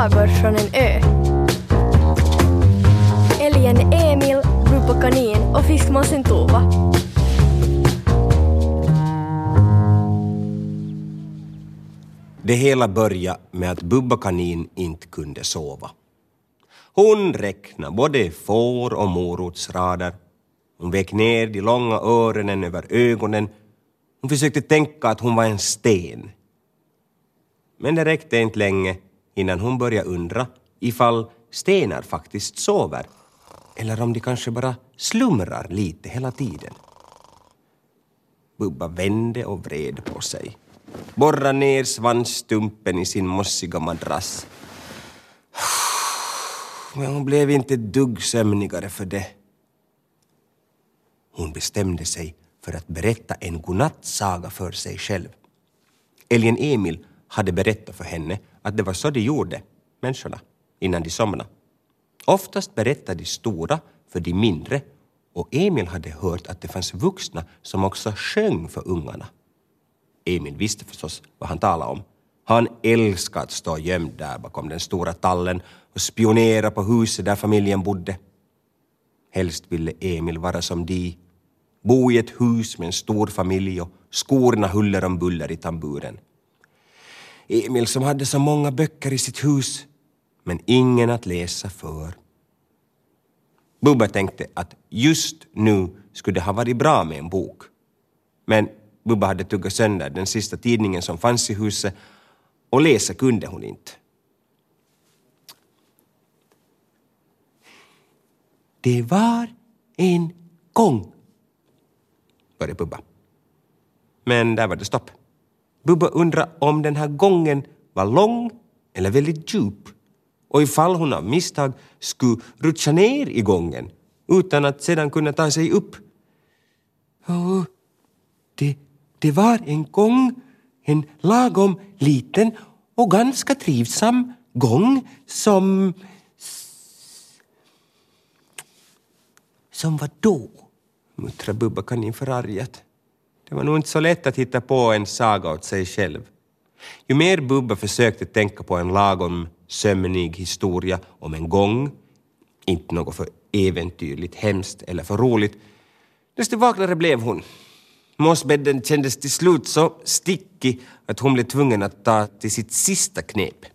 sagor från en ö. Älgen Emil, Rupa Kanin och fiskmåsen Tova. Det hela började med att Bubba kanin inte kunde sova. Hon räknade både får och morotsrader. Hon vek ner de långa öronen över ögonen. Hon försökte tänka att hon var en sten. Men det räckte inte länge innan hon började undra ifall stenar faktiskt sover eller om de kanske bara slumrar lite hela tiden. Bubba vände och vred på sig. Borra ner svansstumpen i sin mossiga madrass. Men hon blev inte ett dugg sömnigare för det. Hon bestämde sig för att berätta en godnattsaga för sig själv. Älgen Emil hade berättat för henne att det var så de gjorde, människorna, innan de somnade. Oftast berättade de stora för de mindre och Emil hade hört att det fanns vuxna som också sjöng för ungarna. Emil visste förstås vad han talade om. Han älskade att stå gömd där bakom den stora tallen och spionera på huset där familjen bodde. Helst ville Emil vara som de, bo i ett hus med en stor familj och skorna huller om buller i tamburen. Emil som hade så många böcker i sitt hus, men ingen att läsa för. Bubba tänkte att just nu skulle det ha varit bra med en bok. Men Bubba hade tuggat sönder den sista tidningen som fanns i huset och läsa kunde hon inte. Det var en gång, började Bubba. Men där var det stopp. Bubba undrade om den här gången var lång eller väldigt djup och ifall hon av misstag skulle rutscha ner i gången utan att sedan kunna ta sig upp. Oh, det, det var en gång en lagom liten och ganska trivsam gång som... Som vad då? muttrade Bubba kanin förargat. Det var nog inte så lätt att hitta på en saga åt sig själv. Ju mer Bubba försökte tänka på en lagom sömnig historia om en gång, inte något för äventyrligt, hemskt eller för roligt, desto vaknare blev hon. Mossbädden kändes till slut så stickig att hon blev tvungen att ta till sitt sista knep.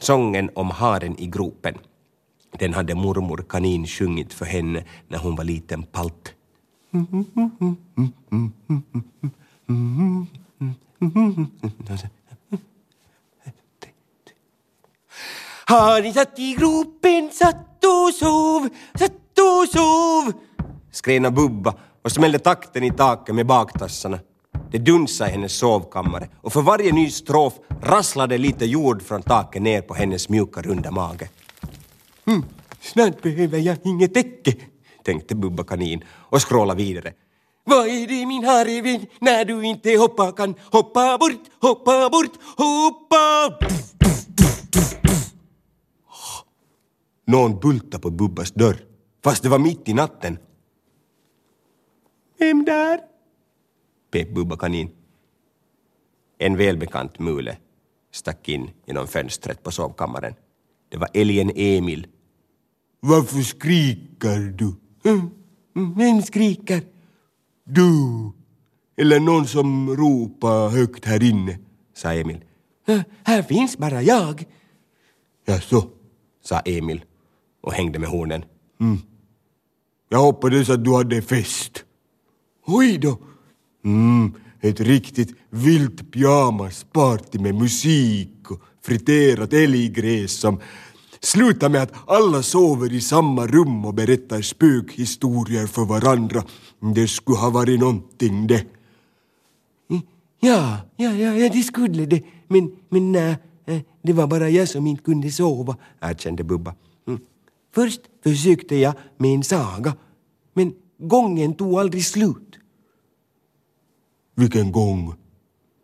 Sången om haren i gropen. Den hade mormor kanin sjungit för henne när hon var liten palt. Haren satt i gropen, satt och sov, satt och sov skrena Bubba och smällde takten i taket med baktassarna. Det dunsade i hennes sovkammare och för varje ny strof rasslade lite jord från taket ner på hennes mjuka runda mage. Mm, snart behöver jag inget täcke, tänkte Bubba kanin och skrålade vidare. Vad är det min harevän när du inte hoppa kan? Hoppa bort, hoppa bort, hoppa! Någon bultade på Bubbas dörr, fast det var mitt i natten. Vem där? pep Bubba kanin. En välbekant mule stack in genom fönstret på sovkammaren. Det var älgen Emil. Varför skriker du? Mm, mm, Vem skriker? Du. Eller någon som ropar högt här inne, sa Emil. Äh, här finns bara jag. Jaså, sa Emil och hängde med hornen. Mm. Jag hoppades att du hade fest. Oj då! Mm, ett riktigt vilt pyjamasparty med musik och friterat älggräs som slutar med att alla sover i samma rum och berättar spökhistorier för varandra. Det skulle ha varit någonting det. Mm. Ja, ja, ja, ja det skulle det. Men, men nej, eh, det var bara jag som inte kunde sova, erkände Bubba. Mm. Först försökte jag med en saga, men gången tog aldrig slut. Vilken gång?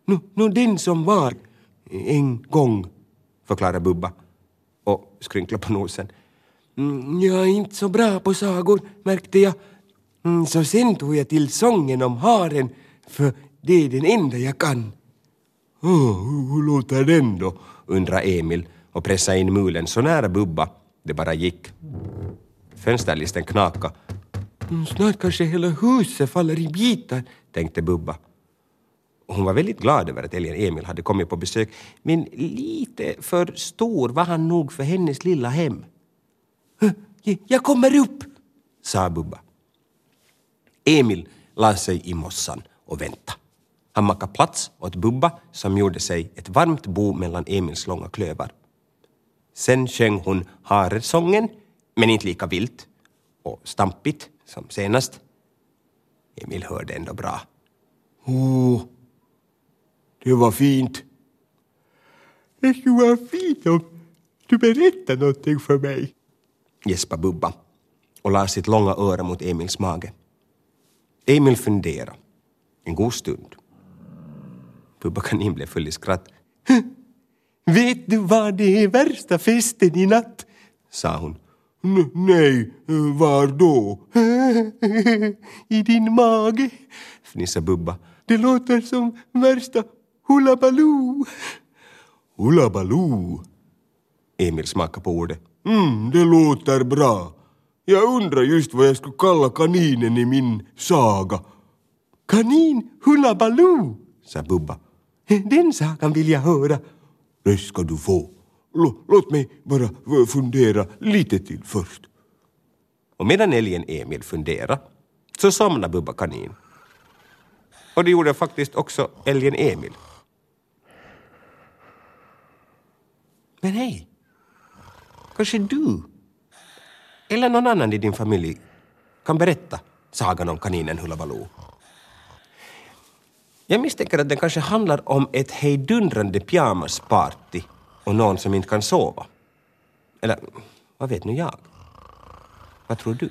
Nå, no, den som var en gång, förklarade Bubba och skrynklade på nosen. Mm, jag är inte så bra på sagor, märkte jag. Mm, så sen tog jag till sången om haren, för det är den enda jag kan. Oh, hur låter den då? undrar Emil och pressade in mulen så nära Bubba det bara gick. Fönsterlisten knakade. "Mm, Snart kanske hela huset faller i bitar, tänkte Bubba. Hon var väldigt glad över att älgen Emil hade kommit på besök, men lite för stor var han nog för hennes lilla hem. Jag kommer upp, sa Bubba. Emil la sig i mossan och väntade. Han makade plats åt Bubba som gjorde sig ett varmt bo mellan Emils långa klövar. Sen sjöng hon haresången, men inte lika vilt och stampigt som senast. Emil hörde ändå bra. Oh, det var fint. Det skulle vara fint om du berättar någonting för mig. Gäspade Bubba och la sitt långa öra mot Emils mage. Emil funderade en god stund. Bubba kanin blev full i skratt. Vet du vad det är värsta festen i natt? sa hon. N- nej, var då? I din mage, fnissade Bubba. Det låter som värsta Hula Baloo. Hula Baloo? Emil smakade på ordet. Mm, det låter bra. Jag undrar just vad jag skulle kalla kaninen i min saga. Kanin Hula Baloo, sa Bubba. Den sagan vill jag höra. Det ska du få. L Låt mig bara fundera lite till först. Och medan älgen Emil funderade så somnade Bubba kanin. Och det gjorde faktiskt också älgen Emil. Men hej, kanske du eller någon annan i din familj kan berätta sagan om kaninen Hullabaloo. Jag misstänker att den kanske handlar om ett hejdundrande pyjamasparty och någon som inte kan sova. Eller vad vet nu jag? Vad tror du?